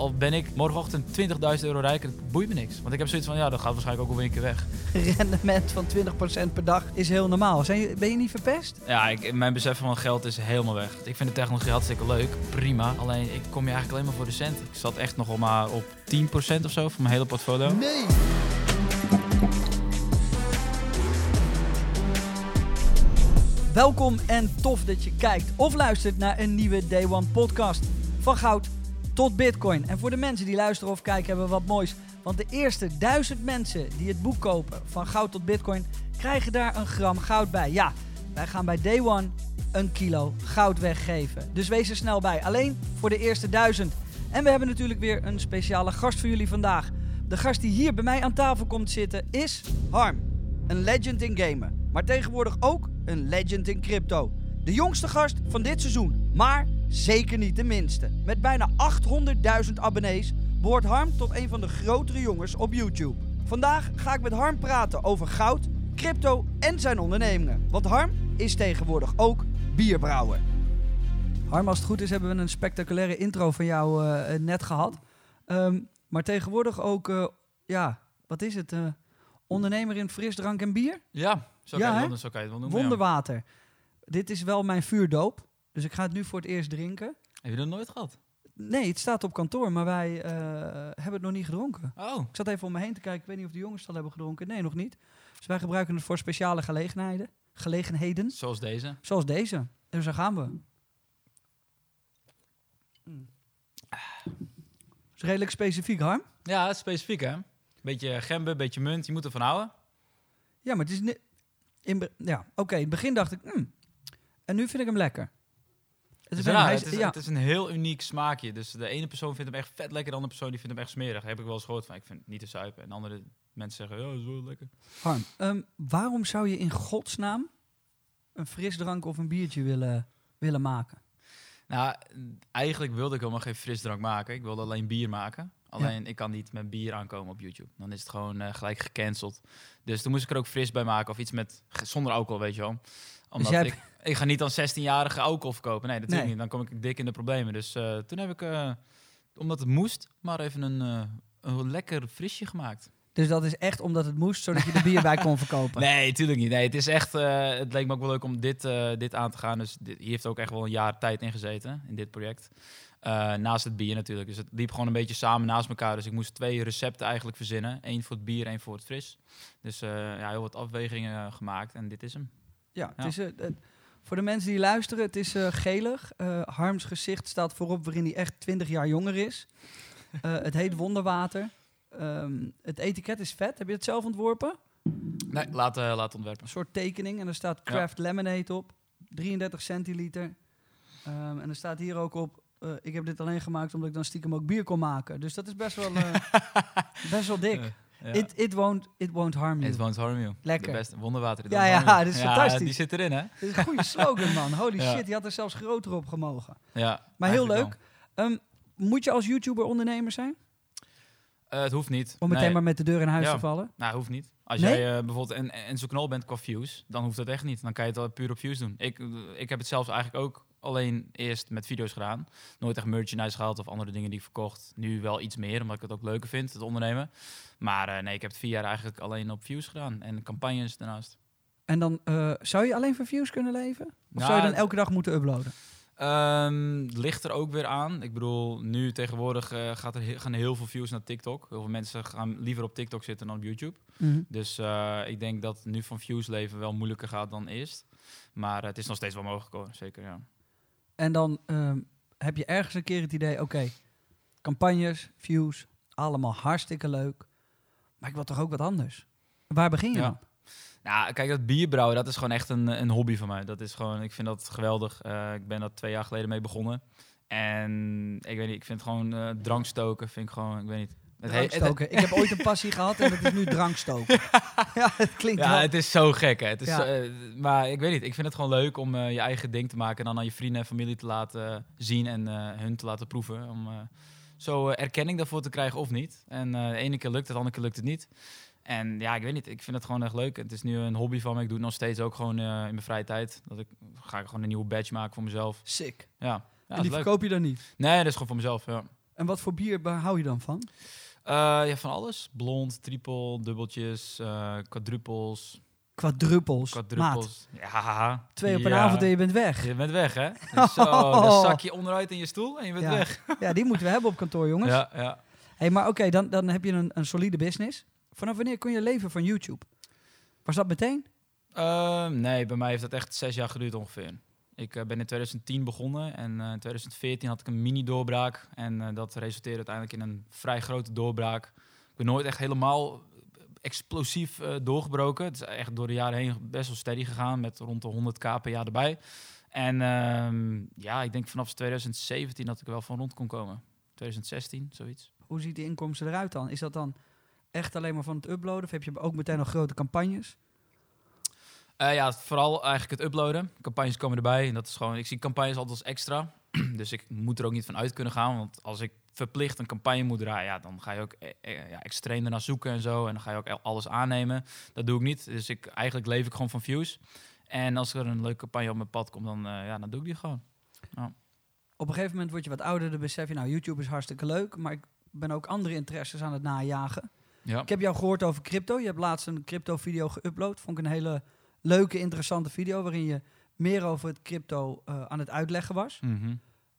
al ben ik morgenochtend 20.000 euro rijker, het boeit me niks. Want ik heb zoiets van, ja, dat gaat waarschijnlijk ook alweer een keer weg. Rendement van 20% per dag is heel normaal. Zijn je, ben je niet verpest? Ja, ik, mijn besef van geld is helemaal weg. Ik vind de technologie hartstikke leuk, prima. Alleen, ik kom je eigenlijk alleen maar voor de centen. Ik zat echt nog maar op 10% of zo van mijn hele portfolio. Nee. Welkom en tof dat je kijkt of luistert naar een nieuwe Day One podcast. Van goud tot bitcoin. En voor de mensen die luisteren of kijken hebben we wat moois. Want de eerste duizend mensen die het boek kopen van goud tot bitcoin krijgen daar een gram goud bij. Ja, wij gaan bij Day One een kilo goud weggeven. Dus wees er snel bij. Alleen voor de eerste duizend. En we hebben natuurlijk weer een speciale gast voor jullie vandaag. De gast die hier bij mij aan tafel komt zitten is Harm. Een legend in gamen. Maar tegenwoordig ook een legend in crypto. De jongste gast van dit seizoen, maar zeker niet de minste. Met bijna 800.000 abonnees behoort Harm tot een van de grotere jongens op YouTube. Vandaag ga ik met Harm praten over goud, crypto en zijn ondernemingen. Want Harm is tegenwoordig ook bierbrouwer. Harm, als het goed is, hebben we een spectaculaire intro van jou eh, net gehad. Ehm, maar tegenwoordig ook, eh, ja, wat is het? eh, ondernemer in frisdrank en bier? Ja, zo Ja, kan, je, hè? wel- zo kan je het wel noemen. ja. Wonderwater. Dit is wel mijn vuurdoop. Dus ik ga het nu voor het eerst drinken. Heb je dat nooit gehad? Nee, het staat op kantoor, maar wij eh, hebben het nog niet gedronken. Oh, Ik zat even om me heen te kijken. Ik weet niet of de jongens het al hebben gedronken. Nee, nog niet. Dus wij gebruiken het voor speciale gelegenheden. Gelegenheden. zoals deze. Zoals deze. Dus daar gaan we. Mm. Is redelijk specifiek, Harm. Ja, specifiek hè. Beetje gember, beetje munt, je moet ervan houden. Ja, maar het is... In ja, oké. in het begin dacht ik... mm. En nu vind ik hem lekker. Het is, een- raar, het, is, ja, het is een heel uniek smaakje. Dus de ene persoon vindt hem echt vet lekker, de andere persoon die vindt hem echt smerig. Heb ik wel eens gehoord van, ik vind het niet te zuipen. En andere mensen zeggen, ja, dat is wel lekker. Harm, ehm, waarom zou je in godsnaam een frisdrank of een biertje willen, willen maken? Nou, eigenlijk wilde ik helemaal geen frisdrank maken. Ik wilde alleen bier maken. Alleen ik kan niet met bier aankomen op YouTube. Dan is het gewoon eh, gelijk gecanceld. Dus toen moest ik er ook fris bij maken. Of iets met zonder alcohol, weet je wel. Omdat jij ik, ik ga niet dan 16-jarige alcohol verkopen. Nee, dat doe ik Nee. niet. Dan kom ik dik in de problemen. Dus eh, toen heb ik, eh, omdat het moest, maar even een, eh, een lekker frisje gemaakt. Dus dat is echt omdat het moest, zodat je er bier bij kon verkopen. Nee, tuurlijk niet. Nee, het is echt. het leek me ook wel leuk om dit, dit aan te gaan. Dus dit, hier heeft ook echt wel een jaar tijd in gezeten in dit project. Naast het bier natuurlijk. Dus het liep gewoon een beetje samen naast elkaar. Dus ik moest twee recepten eigenlijk verzinnen. Eén voor het bier, één voor het fris. Dus ja, heel wat afwegingen gemaakt. En dit is hem. Ja, Ja. Het is, het- voor de mensen die luisteren, het is eh, gelig. Eh, Harms gezicht staat voorop waarin hij echt 20 jaar jonger is. Eh, het heet Wonderwater. Ehm, het etiket is vet. Heb je het zelf ontworpen? Nee, laat, laat ontwerpen. Een soort tekening en er staat Ja. Craft Lemonade op. 33 centiliter. Ehm, en er staat hier ook op, ik heb dit alleen gemaakt omdat ik dan stiekem ook bier kon maken. Dus dat is best wel, eh, best wel dik. Ja. It, it, won't, it won't harm you. It won't harm you. Lekker. De beste wonderwater. Ja, ja, dit is fantastisch. Die zit erin, hè? Dit is een goede slogan, man. Holy shit, die had er zelfs groter op gemogen. Ja, Maar heel leuk. Ehm, moet je als YouTuber ondernemer zijn? Eh, het hoeft niet. Om meteen Nee. maar met de deur in huis te vallen? Nou, hoeft niet. Als Nee? jij eh, bijvoorbeeld en, en zo knal bent qua views, dan hoeft dat echt niet. Dan kan je het al puur op views doen. Ik, ik heb het zelfs eigenlijk ook alleen eerst met video's gedaan. Nooit echt merchandise gehaald of andere dingen die ik verkocht. Nu wel iets meer, omdat ik het ook leuker vind, het ondernemen. Maar eh, nee, ik heb het vier jaar eigenlijk alleen op views gedaan. En campagnes daarnaast. En dan eh, zou je alleen voor views kunnen leven? Of Nou, zou je dan elke dag moeten uploaden? Ehm, ligt er ook weer aan. Ik bedoel, nu tegenwoordig eh, gaat er he- gaan heel veel views naar TikTok. Heel veel mensen gaan liever op TikTok zitten dan op YouTube. Dus eh, ik denk dat nu van views leven wel moeilijker gaat dan eerst. Maar het is nog steeds wel mogelijk hoor, zeker ja. En dan ehm, heb je ergens een keer het idee, oké, campagnes, views, allemaal hartstikke leuk. Maar ik wil toch ook wat anders? Waar begin je Ja. dan? Nou, kijk, dat bierbrouwen, dat is gewoon echt een, een hobby van mij. Dat is gewoon, ik vind dat geweldig. Eh, ik ben dat twee jaar geleden mee begonnen. En ik weet niet, ik vind gewoon eh drankstoken, vind ik gewoon, ik weet niet. Het he- het- Drankstoken. ik heb ooit een passie gehad en dat is nu drankstoken. ja, het klinkt Ja, wel... het is zo gek, hè. Het is Ja. eh, maar ik weet niet, ik vind het gewoon leuk om eh, je eigen ding te maken... en dan aan je vrienden en familie te laten zien en eh, hun te laten proeven. Om eh, zo eh, erkenning daarvoor te krijgen of niet. En eh, de ene keer lukt het, de andere keer lukt het niet. En ja, ik weet niet, ik vind het gewoon echt leuk. Het is nu een hobby van me. Ik doe het nog steeds ook gewoon eh, in mijn vrije tijd. Dat ik, ga ik gewoon een nieuwe badge maken voor mezelf. Sick. Ja, ja en die verkoop je dan niet? Nee, dat is gewoon voor mezelf, ja. En wat voor bier hou je dan van? Eh, ja, van alles. Blond, triple, dubbeltjes, eh quadrupels, Quadruppels. Maat, quadrupels. Ja. twee op een ja. avond en je bent weg. Je bent weg, hè? Dus Zo, dan zak je onderuit in je stoel en je bent Ja. weg. Ja, die moeten we hebben op kantoor, jongens. Ja, ja. Hey, maar oké, dan, dan heb je een, een solide business. Vanaf wanneer kon je leven van YouTube? Was dat meteen? Ehm, nee, bij mij heeft dat echt zes jaar geduurd ongeveer. Ik eh, ben in 2010 begonnen en eh, in 2014 had ik een mini-doorbraak. En eh, dat resulteerde uiteindelijk in een vrij grote doorbraak. Ik ben nooit echt helemaal explosief doorgebroken. Het is echt door de jaren heen best wel steady gegaan met rond de 100k per jaar erbij. En ehm, ja, ik denk vanaf 2017 dat ik er wel van rond kon komen. 2016, zoiets. Hoe ziet die inkomsten eruit dan? Is dat dan echt alleen maar van het uploaden? Of heb je ook meteen nog grote campagnes? Eh, ja, vooral eigenlijk het uploaden. Campagnes komen erbij. En dat is gewoon, ik zie campagnes altijd als extra. dus ik moet er ook niet van uit kunnen gaan. Want als ik verplicht een campagne moet draaien, ja, dan ga je ook eh, eh, ja, extreem ernaar zoeken en zo. En dan ga je ook alles aannemen. Dat doe ik niet. Dus ik, eigenlijk leef ik gewoon van views. En als er een leuke campagne op mijn pad komt, dan, ja, dan doe ik die gewoon. Op een gegeven moment word je wat ouder, dan besef je, nou, YouTube is hartstikke leuk, maar ik ben ook andere interesses aan het najagen. Ja. Ik heb jou gehoord over crypto. Je hebt laatst een crypto-video geüpload. Vond ik een hele leuke, interessante video, waarin je meer over het crypto eh, aan het uitleggen was. Mhm.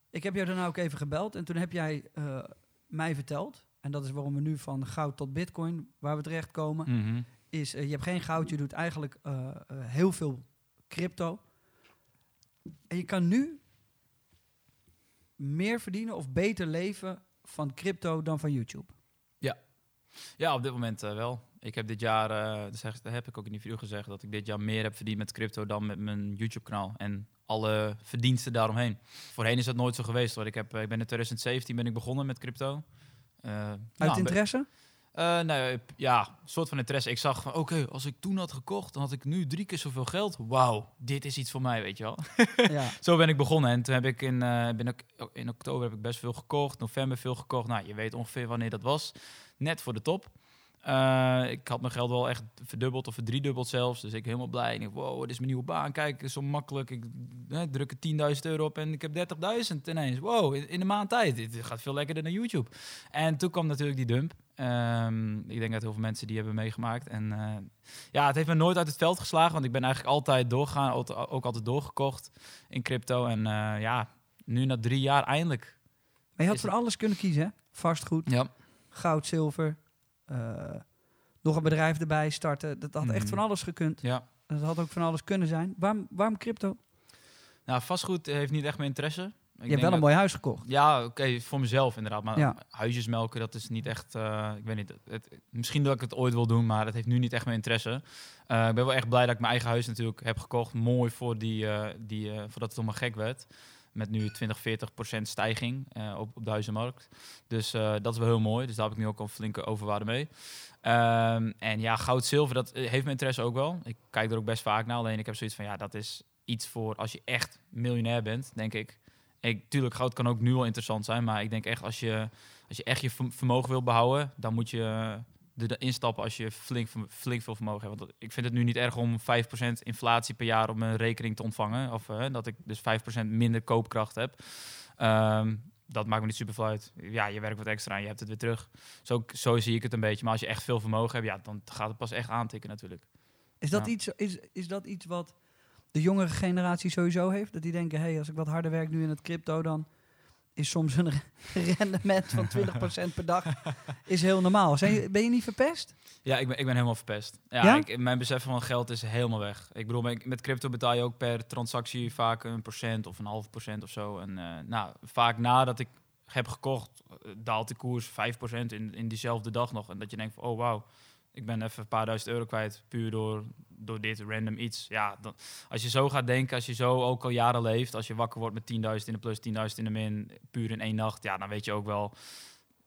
Ik heb jou daarna ook even gebeld en toen heb jij eh, mij verteld, en dat is waarom we nu van goud tot bitcoin, waar we terechtkomen, Mhm. is eh, je hebt geen goud, je doet eigenlijk heel veel crypto. En je kan nu meer verdienen of beter leven van crypto dan van YouTube. Ja, op dit moment wel. Ik heb dit jaar, dat zeg- dat heb ik ook in die video gezegd, dat ik dit jaar meer heb verdiend met crypto dan met mijn YouTube-kanaal. En alle verdiensten daaromheen. Voorheen is dat nooit zo geweest hoor. Ik, heb, eh, ik ben in 2017 ben ik begonnen met crypto. Eh, Uit nou, interesse? nee, p- ja, een soort van interesse. Ik zag van, oké, als ik toen had gekocht, dan had ik nu drie keer zoveel geld. Wauw, dit is iets voor mij, weet je wel. ja. Zo ben ik begonnen. En toen heb ik in, ben ik, in oktober heb ik best veel gekocht. November veel gekocht. Nou, je weet ongeveer wanneer dat was. Net voor de top. Eh, ik had mijn geld wel echt verdubbeld of verdriedubbeld zelfs. Dus ik helemaal blij. Ik denk, wow, dit is mijn nieuwe baan. Kijk, zo makkelijk. Ik eh, druk er 10.000 euro op en ik heb 30.000 ineens. Wow, in, in een maand tijd. Dit gaat veel lekkerder dan YouTube. En toen kwam natuurlijk die dump. Ehm, ik denk dat heel veel mensen die hebben meegemaakt. En eh, ja, het heeft me nooit uit het veld geslagen. Want ik ben eigenlijk altijd doorgegaan. Ook, altijd doorgekocht in crypto. En eh, ja, nu na drie jaar eindelijk. Maar je had voor alles kunnen kiezen, hè? Vastgoed, Ja. goud, zilver, nog een bedrijf erbij starten. Dat had echt Mhm. van alles gekund. ja. Dat had ook van alles kunnen zijn. Waarom, waarom crypto? Nou, vastgoed heeft niet echt mijn interesse. Ik je hebt wel een mooi huis gekocht. Ja, oké, voor mezelf inderdaad. Maar Ja. huisjes melken, dat is niet echt... eh, ik weet niet, het, misschien dat ik het ooit wil doen, maar dat heeft nu niet echt mijn interesse. Eh, ik ben wel echt blij dat ik mijn eigen huis natuurlijk heb gekocht. Mooi voor die, eh, die, eh, voordat het allemaal gek werd. Met nu 20, 40 procent stijging eh, op, op de huizenmarkt. Dus eh, dat is wel heel mooi. Dus daar heb ik nu ook al flinke overwaarde mee. Ehm, en ja, goud, zilver, dat eh, heeft mijn interesse ook wel. Ik kijk er ook best vaak naar. Alleen ik heb zoiets van, ja, dat is iets voor als je echt miljonair bent, denk ik. Ik, tuurlijk, goud kan ook nu wel interessant zijn. Maar ik denk echt, als je, als je echt je verm- vermogen wil behouden, dan moet je eh, erin stappen als je flink, flink veel vermogen hebt. Want ik vind het nu niet erg om 5% inflatie per jaar op mijn rekening te ontvangen. Of eh, dat ik dus 5% minder koopkracht heb. Ehm, dat maakt me niet super veel uit. Ja, je werkt wat extra en je hebt het weer terug. Zo, zo zie ik het een beetje. Maar als je echt veel vermogen hebt, ja, dan gaat het pas echt aantikken natuurlijk. Is dat, Ja. iets, is, is dat iets wat de jongere generatie sowieso heeft? Dat die denken, hey, als ik wat harder werk nu in het crypto, dan is soms een rendement van 20% per dag is heel normaal. Zijn je, ben je niet verpest? Ja, ik ben, ik ben helemaal verpest. Ja, Ja? Ik, mijn besef van geld is helemaal weg. Ik bedoel, met, met crypto betaal je ook per transactie vaak een procent of een half procent of zo. En eh, nou, vaak nadat ik heb gekocht, eh, daalt de koers 5% in, in diezelfde dag nog. En dat je denkt van, oh wauw, ik ben even een paar duizend euro kwijt puur door, door dit random iets. Ja, dan, als je zo gaat denken, als je zo ook al jaren leeft, als je wakker wordt met 10.000 in de plus, 10.000 in de min, puur in één nacht, ja, dan weet je ook wel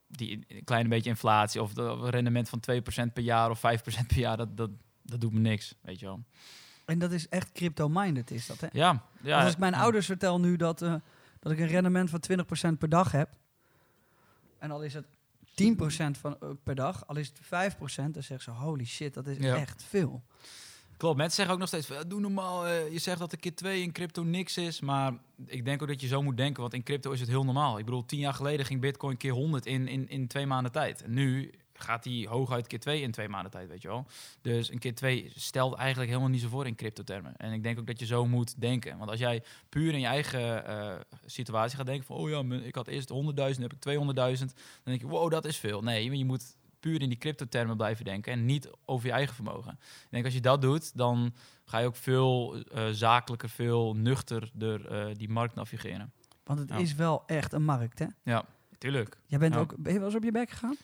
die een kleine beetje inflatie of een rendement van 2% per jaar of 5% per jaar, dat, dat, dat doet me niks, weet je wel. En dat is echt crypto-minded, is dat, hè? Ja, ja. als ik mijn ouders vertel nu dat, eh, dat ik een rendement van 20% per dag heb, en al is het 10% van, eh, per dag, al is het 5%, dan zeggen ze, holy shit, dat is Ja. echt veel. Klopt, mensen zeggen ook nog steeds doe normaal. eh, je zegt dat de keer 2 in crypto niks is. Maar ik denk ook dat je zo moet denken, want in crypto is het heel normaal. Ik bedoel, tien jaar geleden ging bitcoin keer 100 in, in, in twee maanden tijd. En nu gaat die hooguit keer 2 in twee maanden tijd, weet je wel. Dus een keer 2 stelt eigenlijk helemaal niet zo voor in crypto-termen. En ik denk ook dat je zo moet denken. Want als jij puur in je eigen eh, situatie gaat denken van... oh ja, ik had eerst 100.000, nu heb ik 200.000. Dan denk je, wow, dat is veel. Nee, je moet puur in die crypto-termen blijven denken... en niet over je eigen vermogen. Ik denk, als je dat doet, dan ga je ook veel eh, zakelijker, veel nuchterder eh, die markt navigeren. Want het Ja. is wel echt een markt, hè? Ja, tuurlijk. Jij bent Ja. ook, ben je wel eens op je bek gegaan?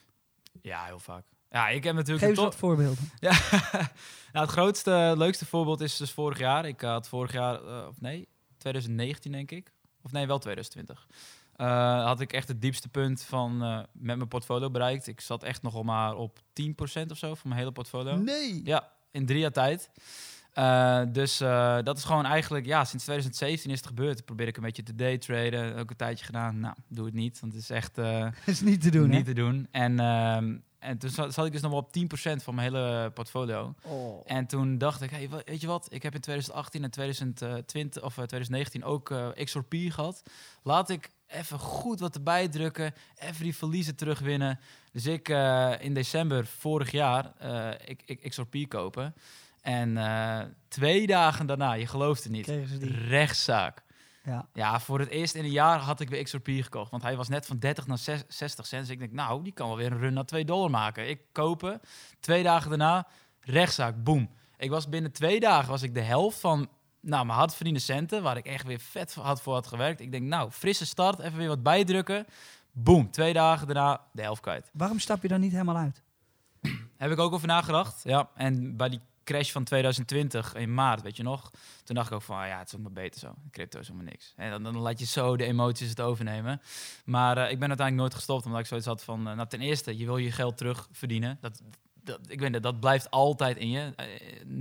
Ja, heel vaak. Ja, ik heb natuurlijk... Geef eens een wat voorbeelden. Ja, nou, het grootste, het leukste voorbeeld is dus vorig jaar. Ik had vorig jaar, eh, of nee, 2019 denk ik. Of nee, wel 2020. Eh, had ik echt het diepste punt van eh, met mijn portfolio bereikt. Ik zat echt nog maar op 10% of zo van mijn hele portfolio. Nee. Ja, in drie jaar tijd. Eh, dus eh, dat is gewoon eigenlijk, ja, sinds 2017 is het gebeurd. Ik probeer ik een beetje te daytraden. Ook een tijdje gedaan. Nou, doe het niet, want het is echt... Dat is niet te doen, niet hè? te doen. En, ehm, en toen zat, zat ik dus nog wel op 10% van mijn hele portfolio. Oh. En toen dacht ik, hey, weet je wat? Ik heb in 2018 en 2020 of eh, 2019 ook XRP gehad. Laat ik even goed wat erbij drukken, even die verliezen terugwinnen. Dus ik in december vorig jaar ik, ik, XRP kopen. En eh, twee dagen daarna, je gelooft het niet, rechtszaak. Ja. Ja, voor het eerst in een jaar had ik weer XRP gekocht. Want hij was net van 30 naar zes- 60 cent. Dus ik denk, nou, die kan wel weer een run naar 2 dollar maken. Ik kopen. Twee dagen daarna, rechtszaak, boom. Ik was binnen twee dagen was ik de helft van nou, mijn hard verdiende centen, waar ik echt weer vet voor had voor had gewerkt. Ik denk, nou, frisse start, even weer wat bijdrukken. Boom, twee dagen daarna de helft kwijt. Waarom stap je dan niet helemaal uit? Heb ik ook over nagedacht. Ja, en bij die crash van 2020 in maart, weet je nog? Toen dacht ik ook van, ah ja, het is ook maar beter zo. Crypto is helemaal niks. En dan, dan laat je zo de emoties het overnemen. Maar eh, ik ben uiteindelijk nooit gestopt, omdat ik zoiets had van... eh, nou, ten eerste, je wil je geld terug verdienen. Dat, dat, ik weet het, dat blijft altijd in je. Eh,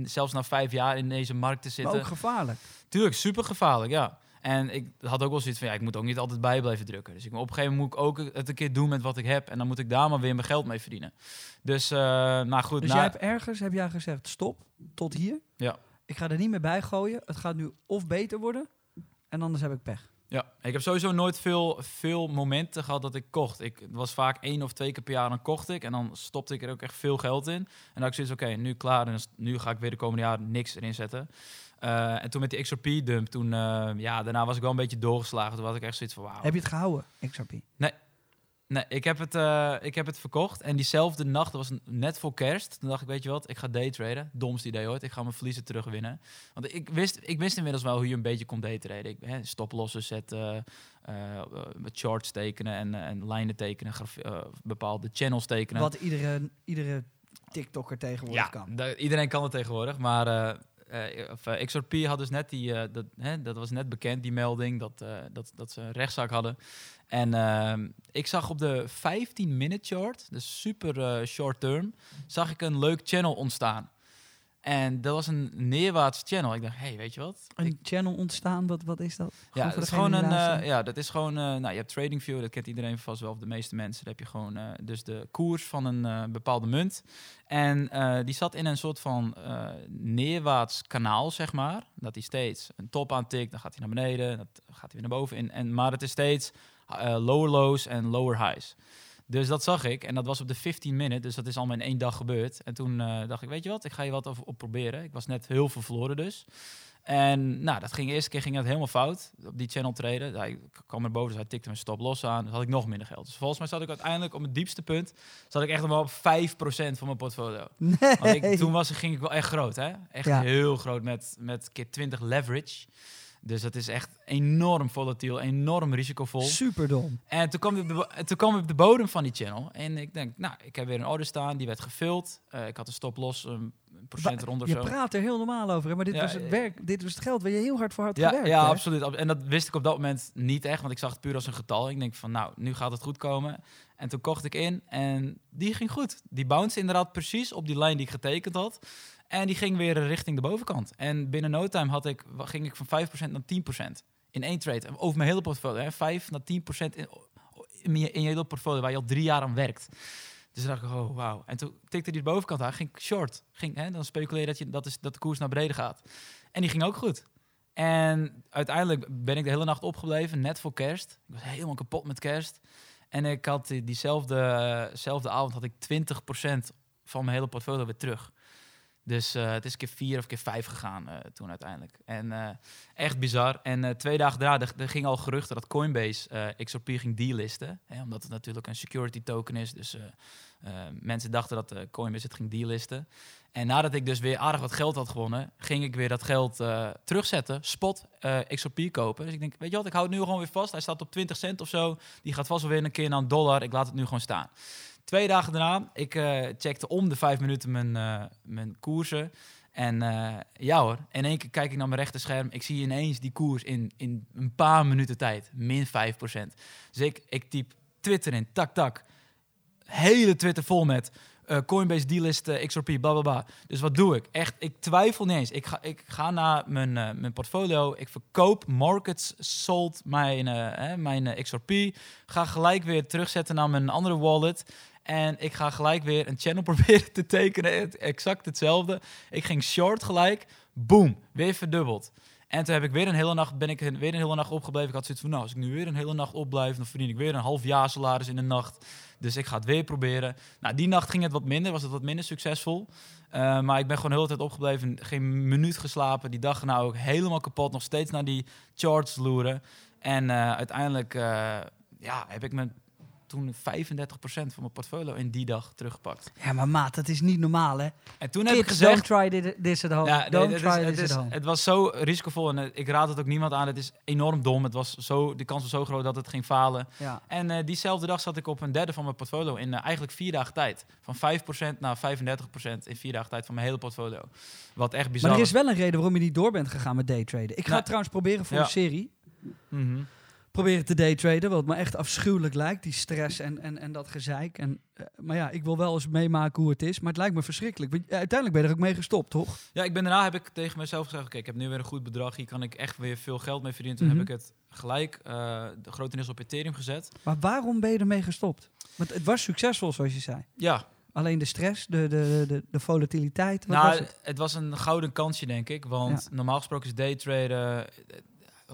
zelfs na vijf jaar in deze markt te Maar zitten. ook gevaarlijk. Tuurlijk, super gevaarlijk, ja. En ik had ook wel zoiets van, ja, ik moet ook niet altijd bij blijven drukken. Dus ik, op een gegeven moment moet ik ook het een keer doen met wat ik heb. En dan moet ik daar maar weer mijn geld mee verdienen. Dus, eh nou goed. Dus jij hebt ergens, heb jij gezegd, stop, tot hier. Ja. Ik ga er niet meer bij gooien. Het gaat nu of beter worden, en anders heb ik pech. Ja, ik heb sowieso nooit veel, veel momenten gehad dat ik kocht. Ik, was vaak één of twee keer per jaar, dan kocht ik. En dan stopte ik er ook echt veel geld in. En dan had ik zoiets, oké, nu klaar. En nu ga ik weer de komende jaren niks erin zetten. Eh, en toen met die XRP-dump, toen, eh, ja, daarna was ik wel een beetje doorgeslagen. Toen had ik echt zoiets van, wauw. Heb je het gehouden, XRP? Nee, ik heb, het, eh, ik heb het verkocht. En diezelfde nacht, dat was net voor kerst. Toen dacht ik, weet je wat, ik ga daytraden. Domste idee ooit. Ik ga mijn verliezen terugwinnen. Want ik wist, ik wist inmiddels wel hoe je een beetje kon daytraden. Ik, hè, stoplossen zetten, met charts tekenen en, en lijnen tekenen. bepaalde channels tekenen. Wat iedere, iedere TikToker tegenwoordig ja, kan. iedereen kan het tegenwoordig. Maar eh, of, eh, XRP had dus net die, eh, dat, hè, dat was net bekend, die melding, dat, dat, dat ze een rechtszaak hadden. En ehm, ik zag op de 15-minute chart, dus super short term, zag ik een leuk channel ontstaan. En dat was een neerwaarts channel. Ik dacht, hey, weet je wat? Een channel ontstaan, wat, wat is dat? Ja, dat is gewoon een. eh, ja, dat is gewoon. eh, nou, je hebt TradingView, dat kent iedereen vast wel, of de meeste mensen. Dan heb je gewoon eh, dus de koers van een bepaalde munt. En die zat in een soort van neerwaarts kanaal, zeg maar. Dat hij steeds een top aantikt, dan gaat hij naar beneden, dan gaat hij weer naar boven. In, en, maar het is steeds lower lows en lower highs. Dus dat zag ik en dat was op de 15 minute, dus dat is allemaal in één dag gebeurd. En toen eh, dacht ik, weet je wat, ik ga je wat op proberen. Ik was net heel veel verloren dus. En nou, dat ging de eerste keer ging het helemaal fout op die channel traden. Ja, ik kwam er boven, dus hij tikte mijn stop los aan. Dus had ik nog minder geld. Dus volgens mij zat ik uiteindelijk op het diepste punt, zat ik echt nog wel op 5% van mijn portfolio. Nee. Want ik, toen was, ging ik wel echt groot, hè? Echt Ja. heel groot met, met keer 20 leverage. Dus dat is echt enorm volatiel, enorm risicovol. Super dom. En toen kwam, ik op de, en toen kwam ik op de bodem van die channel. En ik denk, nou, ik heb weer een order staan, die werd gevuld. Eh, ik had een stop los, een procent eronder Je zo. praat er heel normaal over, hè? maar dit Ja, was het eh, werk, dit was het geld waar je heel hard voor had Ja, gewerkt. ja hè? absoluut. ab- En dat wist ik op dat moment niet echt, want ik zag het puur als een getal. Ik denk van, nou, nu gaat het goed komen. En toen kocht ik in en die ging goed. Die bounced inderdaad precies op die lijn die ik getekend had. En die ging weer richting de bovenkant. En binnen no time had ik, ging ik van 5% naar 10% in één trade. Over mijn hele portfolio. Hè. 5 naar 10% in, in, je, hele portfolio waar je al drie jaar aan werkt. Dus dacht ik, oh wauw. En toen tikte die de bovenkant aan, ging short. Ging, hè, dan speculeer je dat, je, dat, is, dat de koers naar beneden gaat. En die ging ook goed. En uiteindelijk ben ik de hele nacht opgebleven, net voor kerst. Ik was helemaal kapot met kerst. En ik had die- diezelfde eh, avond had ik 20% van mijn hele portfolio weer terug. Dus eh, het is keer vier of keer vijf gegaan eh, toen uiteindelijk. En eh, echt bizar. En twee dagen daarna, er, ging al geruchten dat Coinbase XRP ging delisten. Hè, omdat het natuurlijk een security token is. Dus mensen dachten dat Coinbase het ging delisten. En nadat ik dus weer aardig wat geld had gewonnen, ging ik weer dat geld terugzetten. Spot XRP kopen. Dus ik denk, weet je wat, ik hou het nu gewoon weer vast. Hij staat op 20 cent of zo. Die gaat vast wel weer een keer naar een dollar. Ik laat het nu gewoon staan. Twee dagen daarna, ik eh, checkte om de vijf minuten mijn, eh, mijn koersen. En eh, ja hoor, in één keer kijk ik naar mijn rechterscherm. Ik zie ineens die koers in, in een paar minuten tijd. Min 5%. Dus ik, ik typ Twitter in, tak tak. Hele Twitter vol met Coinbase delist uh, XRP, bla. Dus wat doe ik? Echt, ik twijfel niet eens. Ik ga, ik ga naar mijn, mijn portfolio. Ik verkoop markets, sold mijn, hè, mijn XRP. Ga gelijk weer terugzetten naar mijn andere wallet. En ik ga gelijk weer een channel proberen te tekenen. Exact hetzelfde. Ik ging short gelijk. Boom, weer verdubbeld. En toen heb ik weer een hele nacht, ben ik weer een hele nacht opgebleven. Ik had zoiets van, nou, als ik nu weer een hele nacht opblijf, dan verdien ik weer een half jaar salaris in de nacht. Dus ik ga het weer proberen. Nou, die nacht ging het wat minder, was het wat minder succesvol. Uh, maar ik ben gewoon de hele tijd opgebleven, geen minuut geslapen. Die dag nou ook helemaal kapot, nog steeds naar die charts loeren. En uh, uiteindelijk uh, ja, heb ik mijn toen 35% van mijn portfolio in die dag teruggepakt. Ja, maar maat, dat is niet normaal, hè? En toen Kids, heb ik gezegd... don't try this at home. Ja, don't try is, this is, at home. het was zo risicovol en uh, ik raad het ook niemand aan. Het is enorm dom. Het was zo, de kans was zo groot dat het ging falen. Ja. En uh, diezelfde dag zat ik op een derde van mijn portfolio in uh, eigenlijk vier dagen tijd. Van 5% naar 35% in vier dagen tijd van mijn hele portfolio. Wat echt bizar Maar er is wel een reden waarom je niet door bent gegaan met daytraden. Ik ga Nou, het trouwens proberen voor ja. een serie. Mm -hmm. Proberen te daytraden, wat me echt afschuwelijk lijkt. Die stress en, en, en dat gezeik. En, uh, maar ja, ik wil wel eens meemaken hoe het is. Maar het lijkt me verschrikkelijk. Uiteindelijk ben je er ook mee gestopt, toch? Ja, ik ben daarna heb ik tegen mezelf gezegd... oké, okay, ik heb nu weer een goed bedrag. Hier kan ik echt weer veel geld mee verdienen. Toen Mhm. mm -hmm. heb ik het gelijk uh, de grotendeels op Ethereum gezet. Maar waarom ben je ermee gestopt? Want het was succesvol, zoals je zei. Ja, Alleen de stress, de, de, de, de volatiliteit. Wat nou, was het? het? was een gouden kansje, denk ik. Want ja. normaal gesproken is daytraden...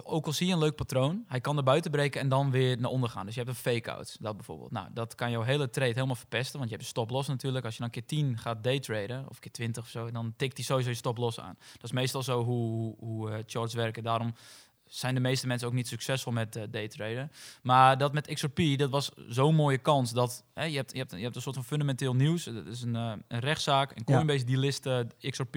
Ook al zie je een leuk patroon, hij kan er buiten breken en dan weer naar onder gaan. Dus je hebt een fake-out, dat bijvoorbeeld. Nou, dat kan jouw hele trade helemaal verpesten, want je hebt een stop-loss natuurlijk. Als je dan keer 10 gaat daytraden, of keer 20 of zo, dan tikt hij sowieso je stop-loss aan. Dat is meestal zo hoe, hoe uh, charts werken. Daarom zijn de meeste mensen ook niet succesvol met uh, daytraden. Maar dat met XRP, dat was zo'n mooie kans dat hè, je, hebt, je, hebt, je hebt een soort van fundamenteel nieuws. Dat is een, uh, een rechtszaak, een Coinbase ja. die list XRP.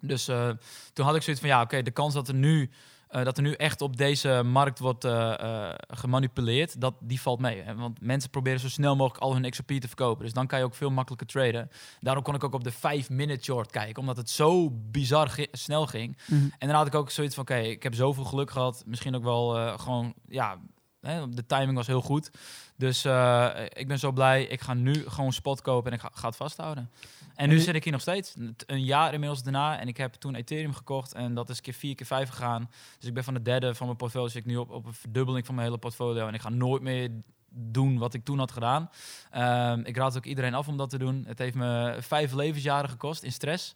Dus uh, toen had ik zoiets van, ja, oké, okay, de kans dat er nu... Uh, dat er nu echt op deze markt wordt uh, uh, gemanipuleerd, dat, die valt mee. Hè? Want mensen proberen zo snel mogelijk al hun XRP te verkopen. Dus dan kan je ook veel makkelijker traden. Daarom kon ik ook op de 5-minute short kijken, omdat het zo bizar ge snel ging. Mm -hmm. En dan had ik ook zoiets van, oké, okay, ik heb zoveel geluk gehad. Misschien ook wel gewoon, ja, hè, de timing was heel goed. Dus uh, ik ben zo blij. Ik ga nu gewoon spot kopen en ik ga, ga het vasthouden. En nu zit ik hier nog steeds. Een jaar inmiddels daarna. En ik heb toen Ethereum gekocht. En dat is keer vier, keer vijf gegaan. Dus ik ben van de derde van mijn portfolio. Zit ik nu op, op een verdubbeling van mijn hele portfolio. En ik ga nooit meer doen wat ik toen had gedaan. Um, ik raad ook iedereen af om dat te doen. Het heeft me vijf levensjaren gekost in stress.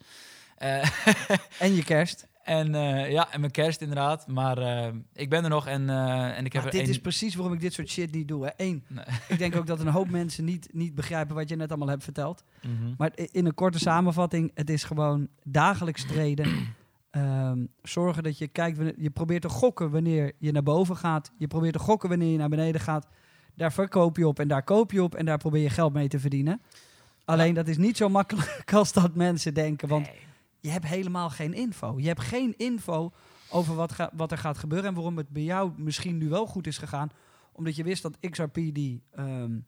Uh, en je kerst. En uh, ja, en mijn kerst inderdaad. Maar uh, ik ben er nog en, uh, en ik heb maar er dit is precies waarom ik dit soort shit niet doe. Hè. Eén, nee. ik denk ook dat een hoop mensen niet, niet begrijpen wat je net allemaal hebt verteld. Mm -hmm. Maar in een korte samenvatting, het is gewoon dagelijks treden. Um, zorgen dat je kijkt, je probeert te gokken wanneer je naar boven gaat. Je probeert te gokken wanneer je naar beneden gaat. Daar verkoop je op en daar koop je op en daar probeer je geld mee te verdienen. Alleen ja. dat is niet zo makkelijk als dat mensen denken. Want nee je hebt helemaal geen info. Je hebt geen info over wat, wat er gaat gebeuren en waarom het bij jou misschien nu wel goed is gegaan. Omdat je wist dat XRP die, um,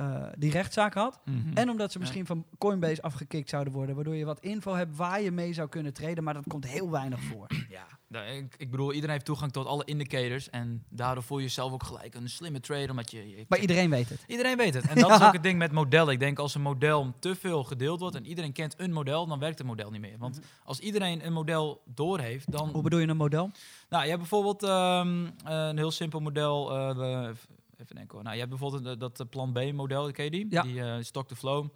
uh, die rechtszaak had. Mhm. Mm -hmm. En omdat ze misschien ja. van Coinbase afgekikt zouden worden. Waardoor je wat info hebt waar je mee zou kunnen treden. Maar dat komt heel weinig voor. Ja, ik, ik bedoel, iedereen heeft toegang tot alle indicators. En daardoor voel je jezelf ook gelijk een slimme trader. Omdat je, je maar iedereen weet het. Iedereen weet het. En dat ja. is ook het ding met modellen. Ik denk als een model te veel gedeeld wordt en iedereen kent een model, dan werkt het model niet meer. Want als iedereen een model doorheeft, dan... Hoe bedoel je een model? Nou, je hebt bijvoorbeeld um, een heel simpel model. Uh, even denken hoor. Nou, je hebt bijvoorbeeld dat, dat eh, plan B model, ken je die? Ja. Die eh, stock to flow.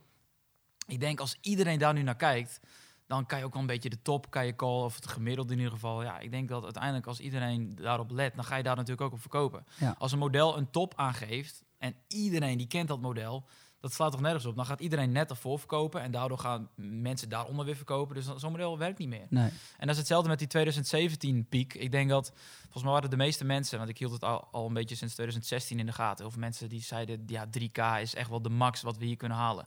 Ik denk als iedereen daar nu naar kijkt, dan kan je ook wel een beetje de top kan je call of het gemiddelde in ieder geval. Ja, ik denk dat uiteindelijk als iedereen daarop let, dan ga je daar natuurlijk ook op verkopen. Ja. Als een model een top aangeeft en iedereen die kent dat model, dat slaat toch nergens op. Dan gaat iedereen net ervoor verkopen en daardoor gaan mensen daaronder weer verkopen. Dus dan- zo'n model werkt niet meer. Nee. En dat is hetzelfde met die 2017 piek. Ik denk dat, volgens mij waren de meeste mensen, want ik hield het al, al een beetje sinds 2016 in de gaten. Of mensen die zeiden, ja, 3K is echt wel de max wat we hier kunnen halen.